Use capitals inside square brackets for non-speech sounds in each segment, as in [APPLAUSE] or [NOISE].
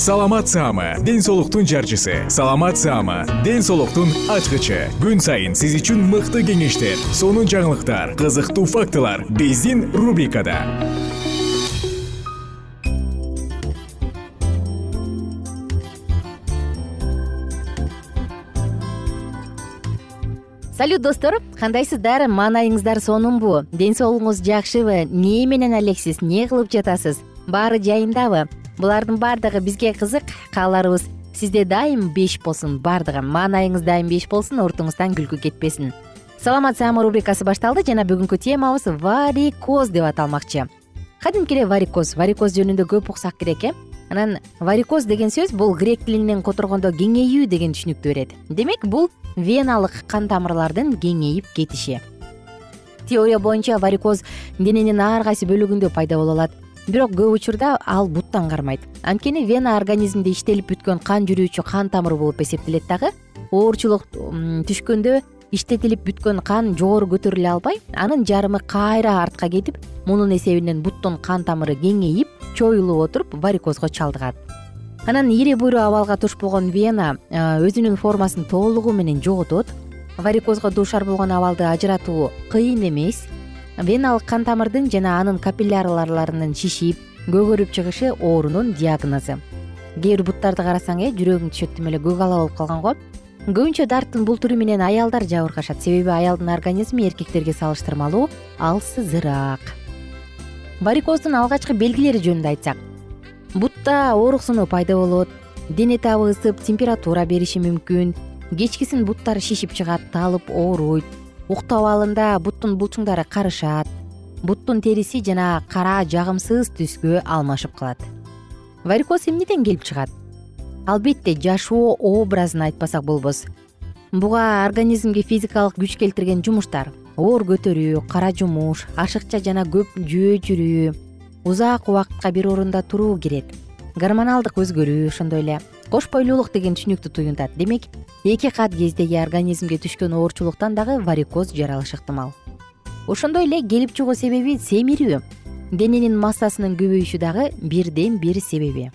саламат саама ден соолуктун жарчысы. Саламат саама ден соолуктун ачкычы. Күн сайын сиз үчүн мыкты кеңештер сонун жаңылыктар кызыктуу фактылар биздин рубрикада. Салют достор. Кандайсыздар? Маанайыңыздар сонунбу ден соолугуңуз жакшыбы? Эмне менен алексиз эмне кылып жатасыз баары жайындабы булардын баардыгы бизге кызык кааларыбыз сизде дайым беш болсун баардыгы маанайыңыз дайым беш болсун уртуңуздан күлкү кетпесин. Саламат саама рубрикасы башталды. Жана бүгүнкү темабыз варикоз деп аталмакчы. Кадимки эле варикоз варикоз жөнүндө көп уксак керек э? Анан варикоз деген сөз бул грек тилинен которгондо кеңейүү деген түшүнүктү берет. Демек бул веналык кан тамырлардын кеңейип кетиши. Теория боюнча варикоз дененин ар кайсы бөлүгүндө пайда боло алат бирок көп учурда ал буттан кармайт. Анткени вена организмде иштелип бүткөн кан жүрүүчү кан тамыр болуп эсептелет дагы. Оорчулук түшкөндө иштетилип бүткөн кан жогору көтөрүлө албай анын жарымы кайра артка кетип мунун эсебинен буттун кан тамыры кеңейип чоюлуп отуруп варикозго чалдыгат. Анан ири буйру абалга туш болгон вена өзүнүн формасын толугу менен жоготот. Варикозго дуушар болгон абалды ажыратуу кыйын эмес веналык кан тамырдын жана анын капиллярларларынын шишип көгөрүп чыгышы оорунун диагнозу кээ бир буттарды карасаң э жүрөгүң түшөт тим эле көк ала болуп калган го. Көбүнчө дарттын бул түрү менен аялдар жабыркашат. Себеби аялдын организми эркектерге салыштырмалуу алсызыраак. Варикоздун алгачкы белгилери жөнүндө айтсак бутта ооруксунуу пайда болот дене табы ысып температура бериши мүмкүн кечкисин буттар шишип чыгат талып ооруйт уктап алында буттун булчуңдары карышат. Буттун териси жана кара жагымсыз түскө алмашып калат. Варикоз эмнеден келип чыгат? Албетте жашоо образын айтпасак болбос. Буга организмге физикалык күч келтирген жумуштар оор көтөрүү кара жумуш ашыкча жана көп жөө жүрүү узак убакытка бир орунда туруу кирет. Гормоналдык өзгөрүү ошондой эле кош бойлуулук деген түшүнүктү туюнтат. Демек эки кат кездеги организмге түшкөн оорчулуктан дагы варикоз жаралышы ыктымал. Ошондой эле келип чыгуу себеби семирүү дененин массасынын көбөйүшү дагы бирден бир себеби.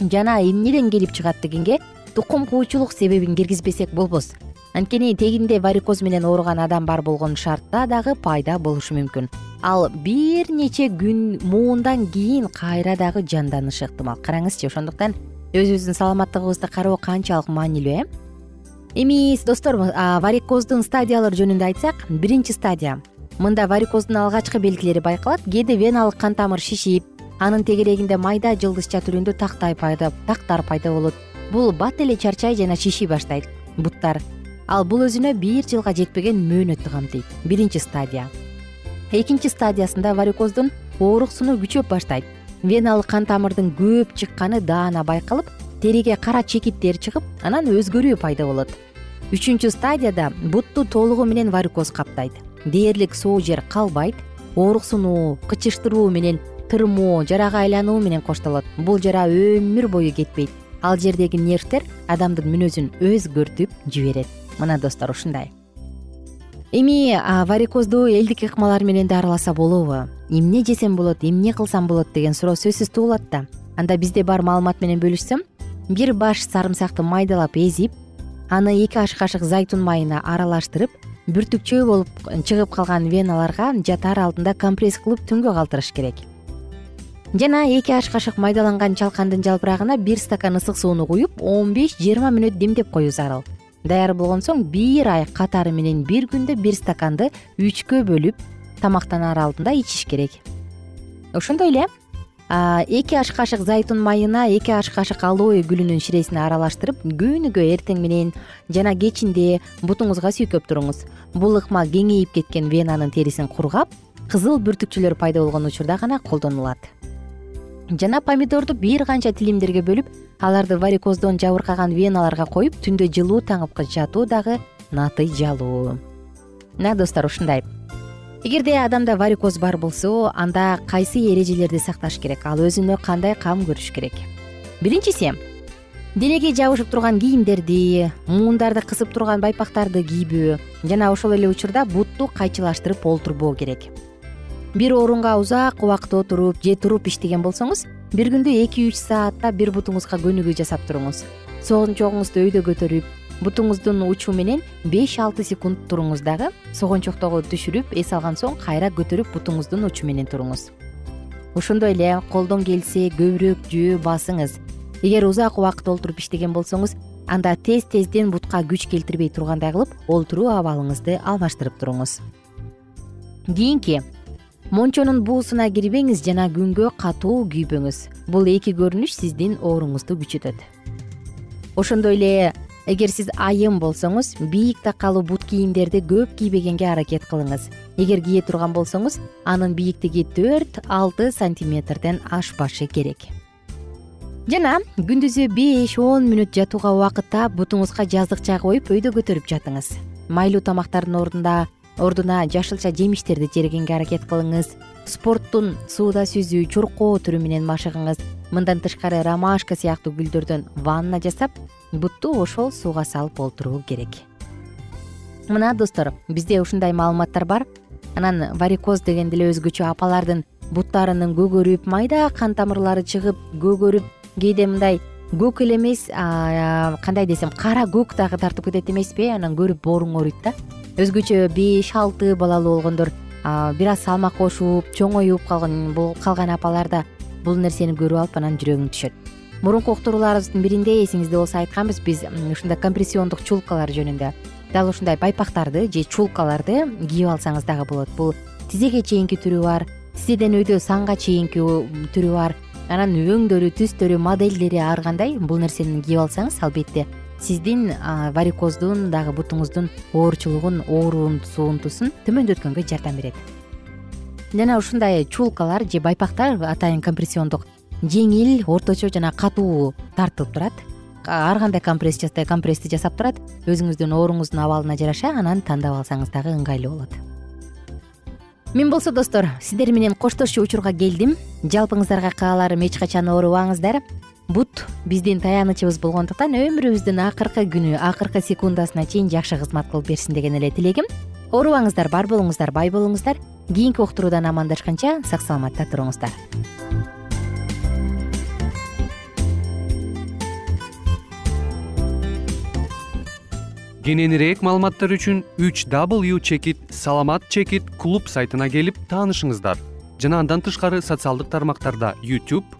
Жана эмнеден келип чыгат дегенге тукум куучулук себебин киргизбесек болбос. Анткени тегинде варикоз менен ооруган адам бар болгон шартта дагы пайда болушу мүмкүн. Ал бир нече күн муундан кийин кайра дагы жанданышы ыктымал. Караңызчы ошондуктан өзүбүздүн саламаттыгыбызды кароо канчалык маанилүү э? Эми достор варикоздун стадиялары жөнүндө айтсак биринчи стадия. Мында варикоздун алгачкы белгилери байкалат кээде веналык кан тамыр шишип анын тегерегинде майда жылдызча түрүндө тактай пайда тактар пайда болот. Бул бат эле чарчай жана шиший баштайт буттар. Ал бул өзүнө бир жылга жетпеген мөөнөттү камтыйт биринчи стадия. Экинчи стадиясында варикоздун ооруксунуу күчөп баштайт веналык кан тамырдын көп чыкканы даана байкалып териге кара чекиттер чыгып анан өзгөрүү пайда болот. Үчүнчү стадияда бутту толугу менен варикоз каптайт. Дээрлик соо жер калбайт ооруксунуу кычыштыруу менен тырмоо жарага айлануу менен коштолот. Бул жара өмүр бою кетпейт. Ал жердеги нервтер адамдын мүнөзүн өзгөртүп жиберет. Мына достор ушундай эми варикоздуу элдик ыкмалар менен дарыласа болобу. Эмне жесем болот эмне кылсам болот деген суроо сөзсүз туулат да. Анда бизде бар маалымат менен бөлүшсөм. Бир баш сарымсакты майдалап эзип аны эки аш кашык зайтун майына аралаштырып бүртүкчөө болуп чыгып калган веналарга жатаар алдында компресс кылып түнгө калтырыш керек. Жана эки аш кашык майдаланган чалкандын жалбырагына бир стакан ысык сууну куюп он беш жыйырма мүнөт демдеп коюу зарыл даяр болгон соң бир ай катары менен бир күндө бир стаканды үчкө бөлүп тамактанаар алдында ичиш керек. Ошондой эле эки аш кашык зайтун майына эки аш кашык алоэ гүлүнүн ширесин аралаштырып күнүгө эртең менен жана кечинде бутуңузга сүйкөп туруңуз. Бул ыкма кеңейип кеткен венанын терисин кургап кызыл бүртүкчөлөр пайда болгон учурда гана колдонулат жана помидорду бир канча тилимдерге бөлүп аларды варикоздон жабыркаган веналарга коюп түндө жылуу таңып жатуу дагы натый жалуу. Мына достор ушундай. Эгерде адамда варикоз бар болсо анда кайсы эрежелерди сакташ керек? Ал өзүнө кандай кам көрүш керек? Биринчиси денеге жабышып турган кийимдерди муундарды кысып турган байпактарды кийбөө жана ошол эле учурда бутту кайчылаштырып олтурбоо керек бир орунга узак убакыт отуруп же туруп иштеген болсоңуз бир күндө эки үч саатта бир бутуңузга көнүгүү жасап туруңуз. Согончогуңузду өйдө көтөрүп бутуңуздун учу менен беш алты секунд туруңуз дагы согончоктогу түшүрүп эс алган соң кайра көтөрүп бутуңуздун учу менен туруңуз. Ошондой эле колдон келсе көбүрөөк жөө басыңыз. Эгер узак убакыт олтуруп иштеген болсоңуз анда тез тезден бутка күч келтирбей тургандай кылып олтуруу абалыңызды алмаштырып туруңуз. Кийинки мончонун буусуна кирбеңиз жана күнгө катуу күйбөңүз. Бул эки көрүнүш сиздин ооруңузду күчөтөт. Ошондой эле эгер сиз айым болсоңуз бийик такалуу бут кийимдерди көп кийбегенге аракет кылыңыз. Эгер кие турган болсоңуз анын бийиктиги төрт алты сантиметрден ашпашы керек. Жана күндүзү беш он мүнөт жатууга убакыт таап бутуңузга жаздыкча коюп өйдө көтөрүп жатыңыз. Майлуу тамактардын ордунда ордуна жашылча жемиштерди жегенге аракет кылыңыз. Спорттун сууда сүзүү чуркоо түрү менен машыгыңыз. Мындан тышкары ромашка сыяктуу гүлдөрдөн ванна жасап бутту ошол сууга салып олтуруу керек. Мына достор бизде ушундай маалыматтар бар. Анан варикоз дегенде эле өзгөчө апалардын буттарынын көгөрүп майда кан тамырлары чыгып көгөрүп кээде мындай көк эле эмес кандай десем кара көк дагы тартып кетет эмеспи анан көрүп бооруң ооруйт да өзгөчө беш алты балалуу болгондор. Бир аз салмак кошуп чоңоюп калган калган апаларда бул нерсени көрүп алып анан жүрөгүң түшөт. Мурунку уктурууларыбыздын биринде эсиңизде болсо айтканбыз биз ушундай компрессиондук чулкалар жөнүндө. Дал ушундай байпактарды же чулкаларды кийип алсаңыз дагы болот. Бул тизеге чейинки түрү бар тизеден өйдө санга чейинки түрү бар. Анан өңдөрү түстөрү модельдери ар кандай бул нерсени кийип алсаңыз албетте сиздин варикоздун дагы бутуңуздун оорчулугун оорусуунтусун төмөндөткөнгө жардам берет. Жана ушундай чулкалар же байпактар атайын компрессиондук жеңил орточо жана катуу тартылып турат. Ар кандай компресс компрессти жасап турат өзүңүздүн ооруңуздун абалына жараша анан тандап алсаңыз дагы ыңгайлуу болот. Мен болсо достор сиздер менен коштошчу учурга келдим. Жалпыңыздарга кааларым эч качан оорубаңыздар бут биздин таянычыбыз болгондуктан өмүрүбүздүн акыркы күнү акыркы секундасына чейин жакшы кызмат кылып берсин деген эле тилегим. Оорубаңыздар бар болуңуздар бай болуңуздар. Кийинки уктуруудан амандашканча сак саламатта туруңуздар. Кененирээк маалыматтар үчүн үч w чекит саламат чекит клуб сайтына келип таанышыңыздар. Жана андан тышкары социалдык тармактарда youtube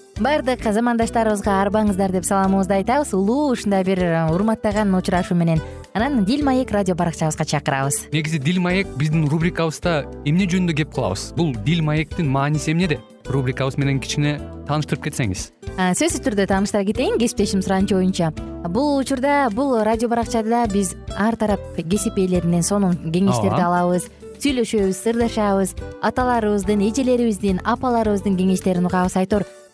баардык замандаштарыбызга арбаңыздар деп саламыбызды айтабыз. Улуу ушундай бир э, урматтаган учурашуу менен анан дил маек радио баракчабызга чакырабыз. Негизи дил маек биздин рубрикабызда эмне жөнүндө кеп кылабыз? Бул дил маектин мааниси эмнеде рубрикабыз менен кичине тааныштырып кетсеңиз. Сөзсүз түрдө тааныштыра кетейин кесиптешим суранычы боюнча бул учурда бул радио баракчада биз ар тарап кесип ээлеринен сонун кеңештерди алабыз сүйлөшөбүз сырдашабыз аталарыбыздын эжелерибиздин апаларыбыздын кеңештерин угабыз. Айтор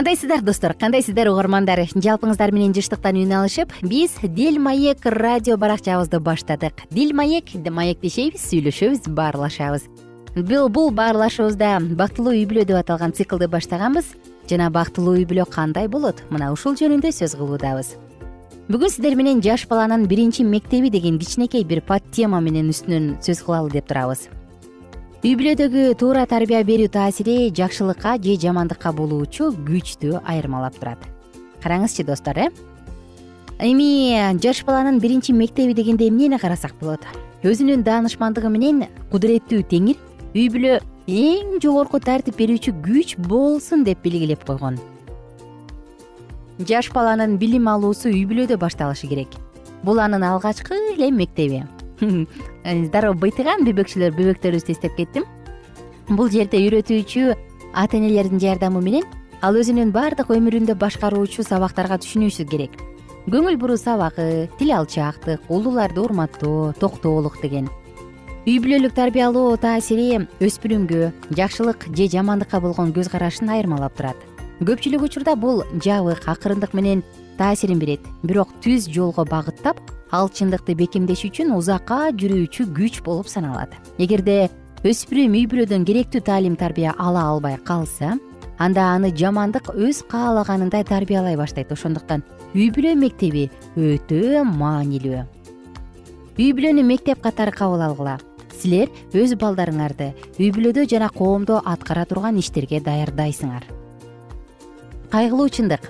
кандайсыздар достор? Кандайсыздар угармандар? Жалпыңыздар менен жыштыктан үн алышып биз дил маек радио баракчабызды баштадык. Дил маек маектешебиз сүйлөшөбүз баарлашабыз. Бул баарлашуубузда бактылуу үй бүлө деп аталган циклды баштаганбыз. Жана бактылуу үй бүлө кандай болот? Мына ушул жөнүндө сөз кылуудабыз. Бүгүн сиздер менен жаш баланын биринчи мектеби деген кичинекей бир под тема менен үстүнөн сөз кылалы деп турабыз үй бүлөдөгү туура тарбия берүү таасири жакшылыкка же жамандыкка болуучу күчтү айырмалап турат. Караңызчы достор э? Эми жаш баланын биринчи мектеби дегенде эмнени карасак болот? Өзүнүн даанышмандыгы менен кудуреттүү теңир үй бүлө эң жогорку тартип берүүчү күч болсун деп белгилеп койгон. Жаш баланын билим алуусу үй бүлөдө башталышы керек. Бул анын алгачкы эле мектеби [LAUGHS] дароо быйтыган бөбөкчөлөр бөбөктөрүбүздү эстеп кеттим. Бул жерде үйрөтүүчү ата энелердин жардамы менен ал өзүнүн баардык өмүрүндө башкаруучу сабактарга түшүнүшү керек. Көңүл буруу сабагы тил алчаактык улууларды урматтоо токтоолук деген. Үй бүлөлүк тарбиялоо таасири өспүрүмгө жакшылык же жамандыкка болгон көз карашын айырмалап турат. Көпчүлүк учурда бул жабык акырындык менен таасирин берет. Бирок түз жолго багыттап ал чындыкты бекемдеш үчүн узакка жүрүүчү күч болуп саналат. Эгерде өспүрүм үй бүлөдөн керектүү таалим тарбия ала албай калса анда аны жамандык өз каалаганындай тарбиялай баштайт. Ошондуктан үй бүлө мектеби өтө маанилүү. Үй бүлөнү мектеп катары кабыл алгыла. Силер өз балдарыңарды үй бүлөдө жана коомдо аткара турган иштерге даярдайсыңар. Кайгылуу чындык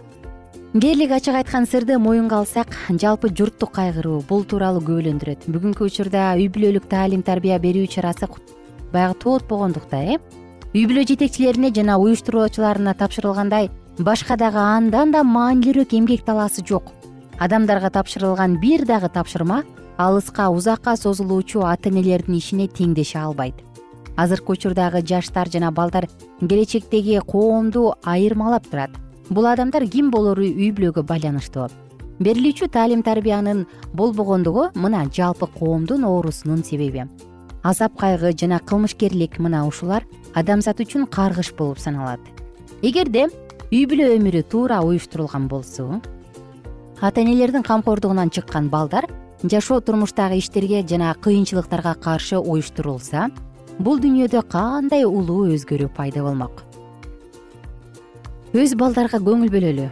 дээрлик ачык айткан сырды моюнга алсак жалпы журттук кайгыруу бул тууралуу күбөлөндүрөт. Бүгүнкү учурда үй бүлөлүк таалим тарбия берүү чарасы баягы тоот болгондукта э? Үй бүлө жетекчилерине жана уюштуруучуларына тапшырылгандай башка дагы андан да маанилүүрөөк эмгек талаасы жок. Адамдарга тапшырылган бир дагы тапшырма алыска узакка созулуучу ата энелердин ишине теңдеше албайт. Азыркы учурдагы жаштар жана балдар келечектеги коомду айырмалап турат бул адамдар ким болору үй бүлөгө байланыштуу. Берилүүчү таалим тарбиянын болбогондугу мына жалпы коомдун оорусунун себеби. Азап кайгы жана кылмышкерлик мына ушулар адамзат үчүн каргыш болуп саналат. Эгерде үй бүлө өмүрү туура уюштурулган болсо ата энелердин камкордугунан чыккан балдар жашоо турмуштагы иштерге жана кыйынчылыктарга каршы уюштурулса бул дүйнөдө кандай улуу өзгөрүү пайда болмок өз балдарга көңүл бөлөлү.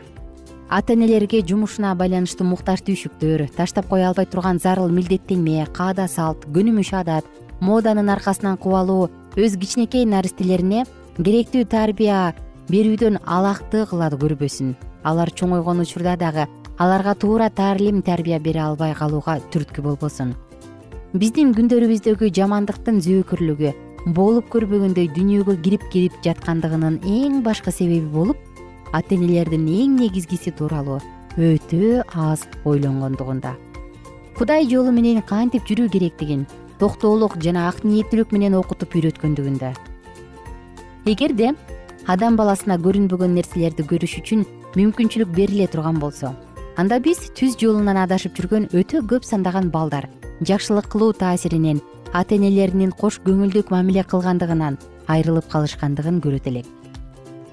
Ата энелерге жумушуна байланыштуу муктаж түйшүктөр таштап кое албай турган зарыл милдеттенме каада салт көнүмүш адат моданын аркасынан кубалоо өз кичинекей наристелерине керектүү тарбия берүүдөн алактык көрбөсүн. Алар чоңойгон учурда дагы аларга туура таалим тарбия бере албай калууга түрткү болбосун. Биздин күндөрүбүздөгү жамандыктын зөөкүрлүгү болуп көрбөгөндөй дүйнөгө кирип кирип жаткандыгынын эң башкы себеби болуп ата энелердин эң негизгиси тууралуу өтө аз ойлонгондугунда. Кудай жолу менен кантип жүрүү керектигин токтоолук жана ак ниеттүүлүк менен окутуп үйрөткөндүгүндө. Эгерде адам баласына көрүнбөгөн нерселерди көрүш үчүн мүмкүнчүлүк бериле турган болсо анда биз түз жолунан адашып жүргөн өтө көп сандаган балдар жакшылык кылуу таасиринен ата энелеринин кош көңүлдүк мамиле кылгандыгынан айрылып калышкандыгын көрөт элек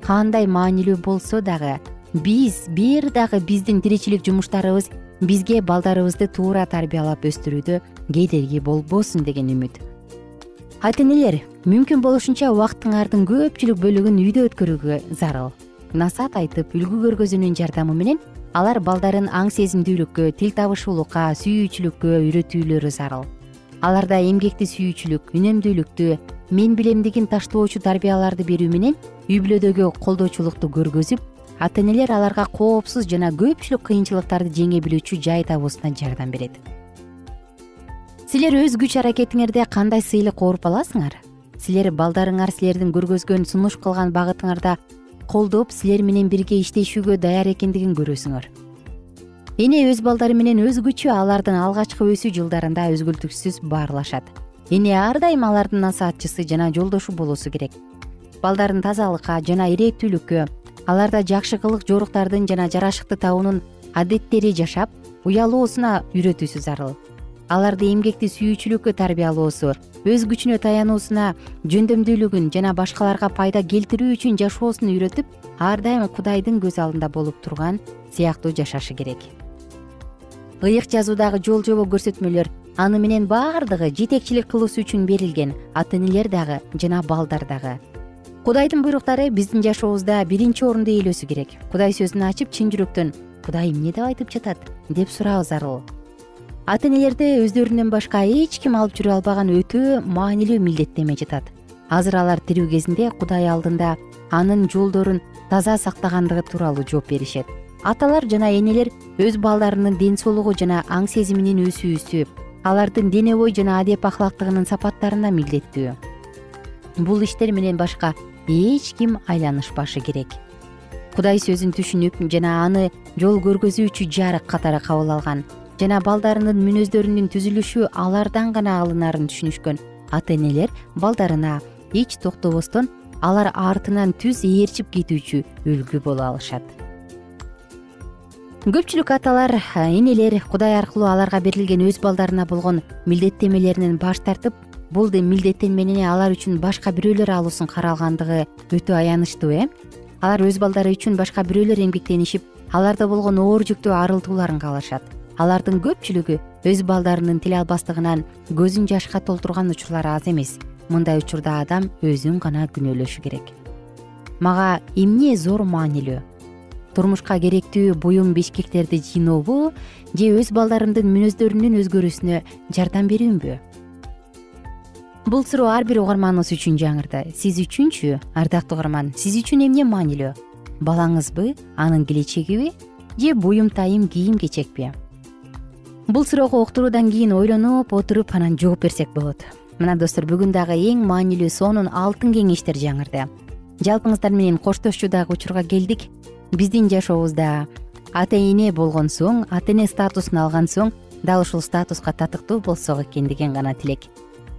кандай маанилүү болсо дагы биз бир дагы биздин тиричилик жумуштарыбыз бизге балдарыбызды туура тарбиялап өстүрүүдө кедерги болбосун деген үмүт. Ата энелер мүмкүн болушунча убактыңардын көпчүлүк бөлүгүн үйдө өткөрүүгө зарыл. Насаат айтып үлгү көргөзүүнүн жардамы менен алар балдарын аң сезимдүүлүккө тил табышуулукка сүйүүчүлүккө үйрөтүүлөрү зарыл аларда эмгекти сүйүүчүлүк үнөмдүүлүктү мен билемдигин таштоочу тарбияларды берүү менен үй бүлөдөгү колдоочулукту көргөзүп ата энелер аларга коопсуз жана көпчүлүк кыйынчылыктарды жеңе билүүчү жай табуусуна жардам берет. Силер өз күч аракетиңерде кандай сыйлык ооруп аласыңар? Силер балдарыңар силердин көргөзгөн сунуш кылган багытыңарда колдоп силер менен бирге иштешүүгө даяр экендигин көрөсүңөр эне өз балдары менен өзгөчө алардын алгачкы өсүү жылдарында үзгүлтүксүз баарлашат. Эне ар дайым алардын насаатчысы жана жолдошу болуусу керек. Балдарын тазалыкка жана ирээттүүлүккө аларда жакшы кылык жоруктардын жана жарашыкты табуунун адеттери жашап уялуусуна үйрөтүүсү зарыл. Аларды эмгекти сүйүүчүлүккө тарбиялоосу өз күчүнө таянуусуна жөндөмдүүлүгүн жана башкаларга пайда келтирүү үчүн жашоосун үйрөтүп ар дайым кудайдын көз алдында болуп турган сыяктуу жашашы керек ыйык жазуудагы жол жобо көрсөтмөлөр аны менен баардыгы жетекчилик кылуусу үчүн берилген ата энелер дагы жана балдар дагы. Кудайдын буйруктары биздин жашообузда биринчи орунду ээлөөсү керек. Кудай сөзүн ачып чын жүрөктөн кудай эмне деп айтып жатат? деп суроо зарыл ата энелерде өздөрүнөн башка эч ким алып жүрө албаган өтө маанилүү милдеттеме жатат. Азыр алар тирүү кезинде кудай алдында анын жолдорун таза сактагандыгы тууралуу жооп беришет аталар жана энелер өз балдарынын ден соолугу жана аң сезиминин өсүүсү алардын дене бой жана адеп ахлактыгынын сапаттарына милдеттүү. Бул иштер менен башка эч ким айланышпашы керек. Кудай сөзүн түшүнүп жана аны жол көргөзүүчү жарык катары кабыл алган жана балдарынын мүнөздөрүнүн түзүлүшү алардан гана алынаарын түшүнүшкөн ата энелер балдарына эч токтобостон алар артынан түз ээрчип кетүүчү үлгү боло алышат көпчүлүк аталар энелер кудай аркылуу аларга берилген өз балдарына болгон милдеттемелеринен баш тартып бул милдеттенмени алар үчүн башка бирөөлөр алуусун каралгандыгы өтө аянычтуу э. Алар өз балдары үчүн башка бирөөлөр эмгектенишип аларда болгон оор жүктү арылтууларын каалашат. Алардын көпчүлүгү өз балдарынын тил албастыгынан көзүн жашка толтурган учурлар аз эмес. Мындай учурда адам өзүн гана күнөөлөшү керек. Мага эмне зор маанилүү турмушка керектүү буюм бешкектерди жыйнообу же өз балдарымдын мүнөздөрүнүн өзгөрүүсүнө жардам берүүмбү? Бул суроо ар бир угарманыбыз үчүн жаңырды. Сиз үчүнчү? Ардактуу угарман сиз үчүн эмне маанилүү? Балаңызбы анын келечегиби же буюм тайым кийим кечекпи? Бул суроого уктуруудан кийин ойлонуп отуруп анан жооп берсек болот. Мына достор бүгүн дагы эң маанилүү сонун алтын кеңештер жаңырды. Жалпыңыздар менен коштошчу дагы учурга келдик биздин жашообузда ата эне болгон соң ата эне статусун алган соң дал ушул статуска татыктуу болсок экен деген гана тилек.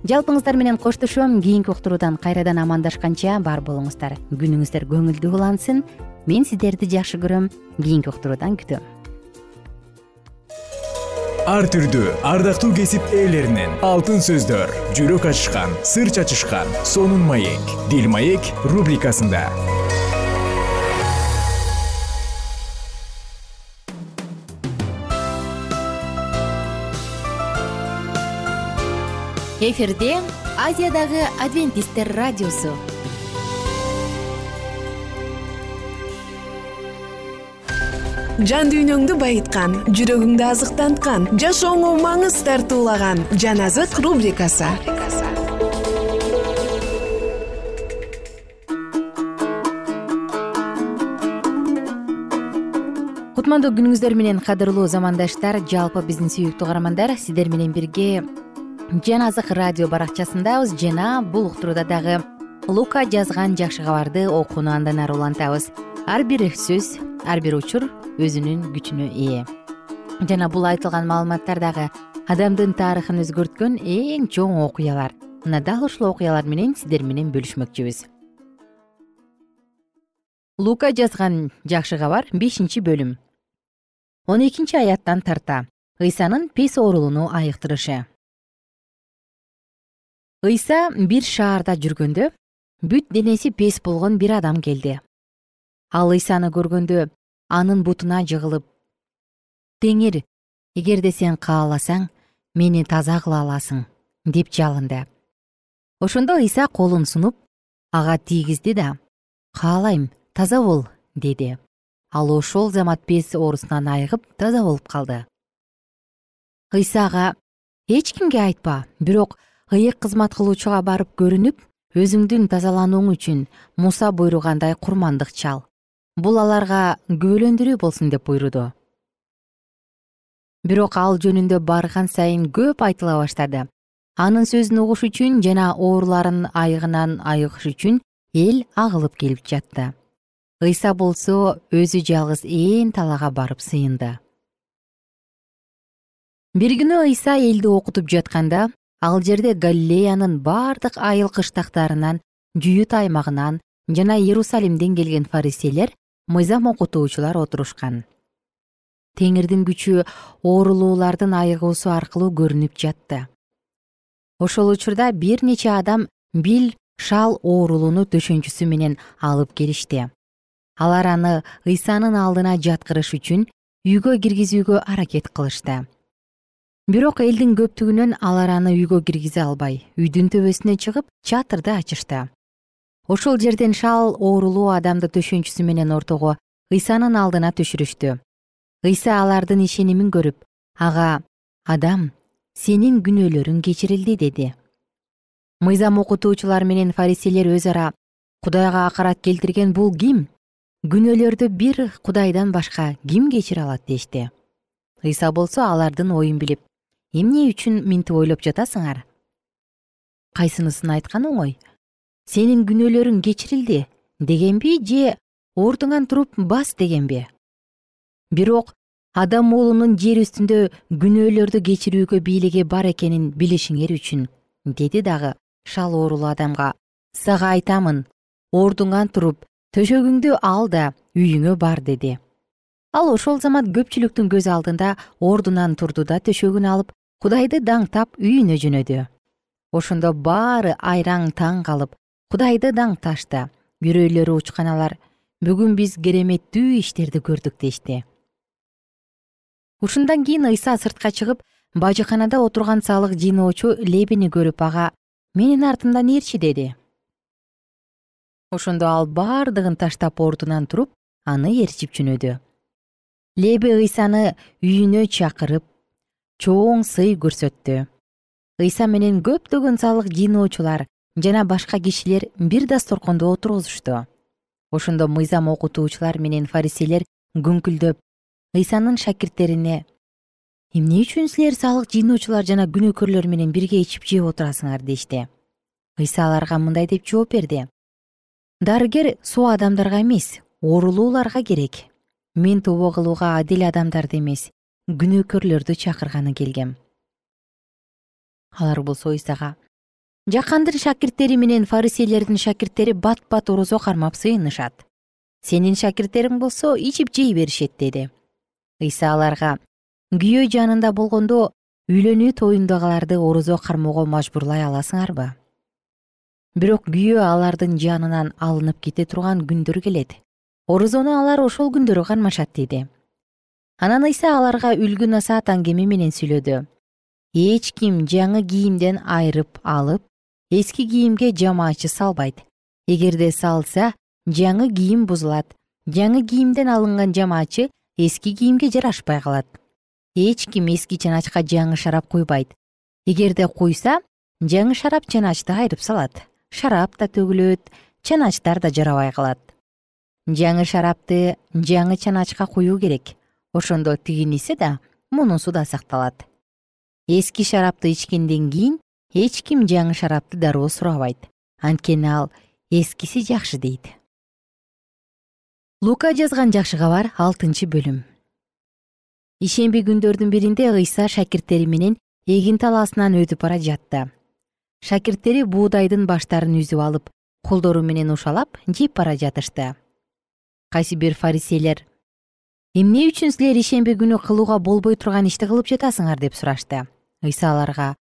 Жалпыңыздар менен коштошом кийинки уктуруудан кайрадан амандашканча бар болуңуздар. Күнүңүздөр көңүлдүү улансын. Мен сиздерди жакшы көрөм. Кийинки уктуруудан күтөм. Ар түрдүү ардактуу кесип ээлеринен алтын сөздөр жүрөк ачышкан сыр чачышкан сонун маек дил маек рубрикасында эфирде азиядагы адвентисттер радиосу. Жан дүйнөңдү байыткан жүрөгүңдү азыктанткан жашооңо маңыз тартуулаган жан азык рубрикасы. Кутмандуу күнүңүздөр менен кадырлуу замандаштар жалпы биздин сүйүктүү угармандар сиздер менен бирге жан азык радио баракчасындабыз жана бул уктурууда дагы лука жазган жакшы кабарды окууну андан ары улантабыз. Ар бир сөз ар бир учур өзүнүн күчүнө ээ. Жана бул айтылган маалыматтар дагы адамдын тарыхын өзгөрткөн эң чоң окуялар. Мына дал ушул окуялар менен сиздер менен бөлүшмөкчүбүз. Лука жазган жакшы кабар бешинчи бөлүм. Он экинчи аяттан тарта. Ыйсанын пес оорулууну айыктырышы ыйса бир шаарда жүргөндө бүт денеси пес болгон бир адам келди. Ал ыйсаны көргөндө анын бутуна жыгылып теңир эгерде сен кааласаң мени таза кыла аласың деп жалынды. Ошондо ыйса колун сунуп ага тийгизди да каалайм таза бол деди. Ал ошол замат пес оорусунан айыгып таза болуп калды. Ыйса ага эч кимге айтпа бирок ыйык кызмат кылуучуга барып көрүнүп өзүңдүн тазаланууң үчүн муса буйругандай курмандык чал. Бул аларга күбөлөндүрүү болсун деп буйруду. Бирок ал жөнүндө барган сайын көп айтыла баштады. Анын сөзүн угуш үчүн жана ооруларын айыгынан айыгыш үчүн эл агылып келип жатты. Ыйса болсо өзү жалгыз ээн талаага барып сыйынды. Бир күнү ыйса элди окутуп жатканда ал жерде галилеянын бардык айыл кыштактарынан жүйүт аймагынан жана иерусалимден келген фариселер мыйзам окутуучулар отурушкан. Теңирдин күчү оорулуулардын айыгуусу аркылуу көрүнүп жатты. Ошол учурда бир нече адам бил шал оорулууну төшөнчүсү менен алып келишти. Алар аны ыйсанын алдына жаткырыш үчүн үйгө киргизүүгө аракет кылышты бирок элдин көптүгүнөн алар аны үйгө киргизе албай. Үйдүн төбөсүнө чыгып чатырды ачышты. Ошол жерден шал оорулуу адамды төшөнчүсү менен ортого ыйсанын алдына түшүрүштү. Ыйса алардын ишенимин көрүп ага адам сенин күнөөлөрүң кечирилди деди. Мыйзам окутуучулар менен фариселер өз ара кудайга акарат келтирген бул ким? Күнөөлөрдү бир кудайдан башка ким кечире алат? дешти. Ыйса болсо алардын оюн билип эмне үчүн минтип ойлоп жатасыңар? Кайсынысын айткан оңой сенин күнөөлөрүң кечирилди дегенби же ордуңан туруп бас дегенби? Бирок адам уулунун жер үстүндө күнөөлөрдү кечирүүгө бийлиги бар экенин билишиңер үчүн деди дагы шал оорулуу адамга сага айтамын ордуңан туруп төшөгүңдү ал да үйүңө бар деди. Ал ошол замат көпчүлүктүн көз алдында ордунан турду да төшөгүн алып кудайды даңктап үйүнө жөнөдү ошондо баары айраң таң калып кудайды даңкташты. Үрөйлөрү учкан алар бүгүн биз кереметтүү иштерди көрдүк дешти. Ушундан кийин ыйса сыртка чыгып бажыканада отурган салык жыйноочу лебини көрүп ага менин артымдан ээрчи деди. Ошондо ал бардыгын таштап ордунан туруп аны ээрчип жөнөдү леби ыйсаны үйүнө чакырып чоң сый көрсөттү. Ыйса менен көптөгөн салык жыйноочулар жана башка кишилер бир дасторкондо отургузушту ошондо мыйзам окутуучулар менен фариселер күңкүлдөп ыйсанын шакирттерине эмне үчүн силер салык жыйноочулар жана күнөөкөрлөр менен бирге ичип жеп отурасыңар? дешти. Ыйса аларга мындай деп жооп берди. Дарыгер суу адамдарга эмес оорулууларга керек. Мен тобо кылууга адил адамдарды эмес күнөөкөрлөрдү чакырганы келгем. Алар болсо ыйсага жакандын шакирттери менен фариселердин шакирттери бат бат орозо кармап сыйынышат. Сенин шакирттериң болсо ичип жей беришет деди. Ыйса аларга күйөө жанында болгондо үйлөнүү тоюндагыларды орозо кармоого мажбурлай аласыңарбы? Бирок күйөө алардын жанынан алынып кете турган күндөр келет. Орозону алар ошол күндөрү кармашат деди анан ыйса аларга үлгү насаат аңгеме менен сүйлөдү. Эч ким жаңы кийимден айрып алып эски кийимге жамаачы салбайт. Эгерде салса жаңы кийим бузулат. Жаңы кийимден алынган жамаачы эски кийимге жарашпай калат. Эч ким эски чаначка жаңы шарап куйбайт. Эгерде куйса жаңы шарап чаначты айрып салат. Шарап да төгүлөт чаначтар да жарабай калат. Жаңы шарапты жаңы чаначка куюу керек ошондо тигиниси да мунусу да сакталат. Эски шарапты ичкенден кийин эч ким жаңы шарапты дароо сурабайт. Анткени ал эскиси жакшы дейт. Лука жазган жакшы кабар алтынчы бөлүм. Ишемби күндөрдүн биринде ыйса шакирттери менен эгин талаасынан өтүп бара жатты. Шакирттери буудайдын баштарын үзүп алып колдору менен ушалап жеп бара жатышты. Кайсы бир фарисейлер эмне үчүн силер ишемби күнү кылууга болбой турган ишти кылып жатасыңар деп сурашты. Ыйса аларга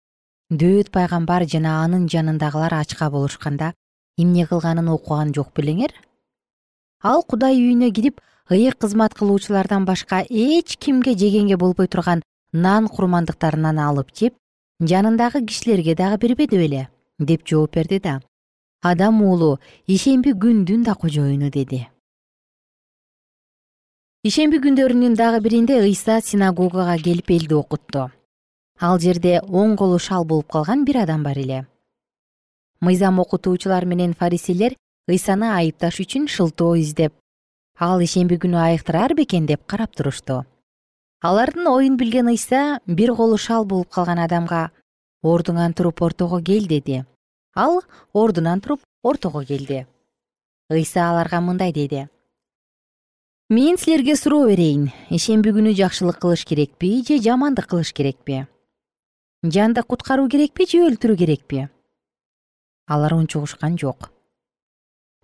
дөөт пайгамбар жана анын жанындагылар ачка болушканда эмне кылганын окуган жок белеңер ал кудай үйүнө кирип ыйык кызмат кылуучулардан башка эч кимге жегенге болбой турган нан курмандыктарынан алып жеп жанындагы кишилерге дагы бербеди беле деп жооп берди да. Адам уулу ишемби күндүн да кожоюну деди ишемби күндөрүнүн дагы биринде ыйса синагогага келип элди окутту ал жерде оң колу шал болуп калган бир адам бар эле. Мыйзам окутуучулар менен фарисейлер ыйсаны айыпташ үчүн шылтоо издеп ал ишемби күнү айыктырар бекен деп карап турушту. Алардын оюн билген ыйса бир колу шал болуп калган адамга ордуңан туруп ортого кел деди. Ал ордунан туруп ортого келди. Ыйса аларга мындай деди мен силерге суроо берейин. Ишемби күнү жакшылык кылыш керекпи же жамандык кылыш керекпи? Жанды куткаруу керекпи же өлтүрүү керекпи? Алар унчугушкан жок.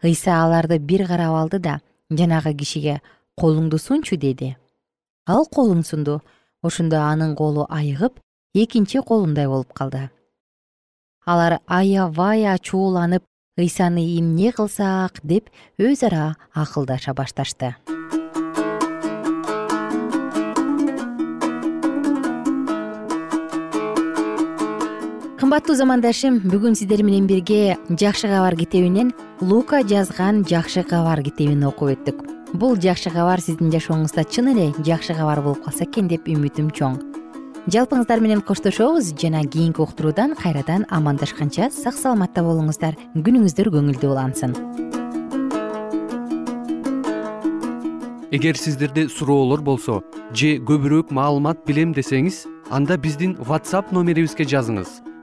Ыйса аларды бир карап алды да жанагы кишиге колуңду сунчу деди. Ал колун сунду. Ошондо анын колу айыгып экинчи колундай болуп калды. Алар аябай ачууланып ыйсаны эмне кылсак? деп өз ара акылдаша башташты кымбаттуу замандашым бүгүн сиздер менен бирге жакшы кабар китебинен лука жазган жакшы кабар китебин окуп өттүк. Бул жакшы кабар сиздин жашооңузда чын эле жакшы кабар болуп калса экен деп үмүтүм чоң. Жалпыңыздар менен коштошобуз жана кийинки уктуруудан кайрадан амандашканча сак саламатта болуңуздар. Күнүңүздөр көңүлдүү улансын. Эгер сиздерде суроолор болсо же көбүрөөк маалымат билем десеңиз анда биздин whatsapp номерибизге жазыңыз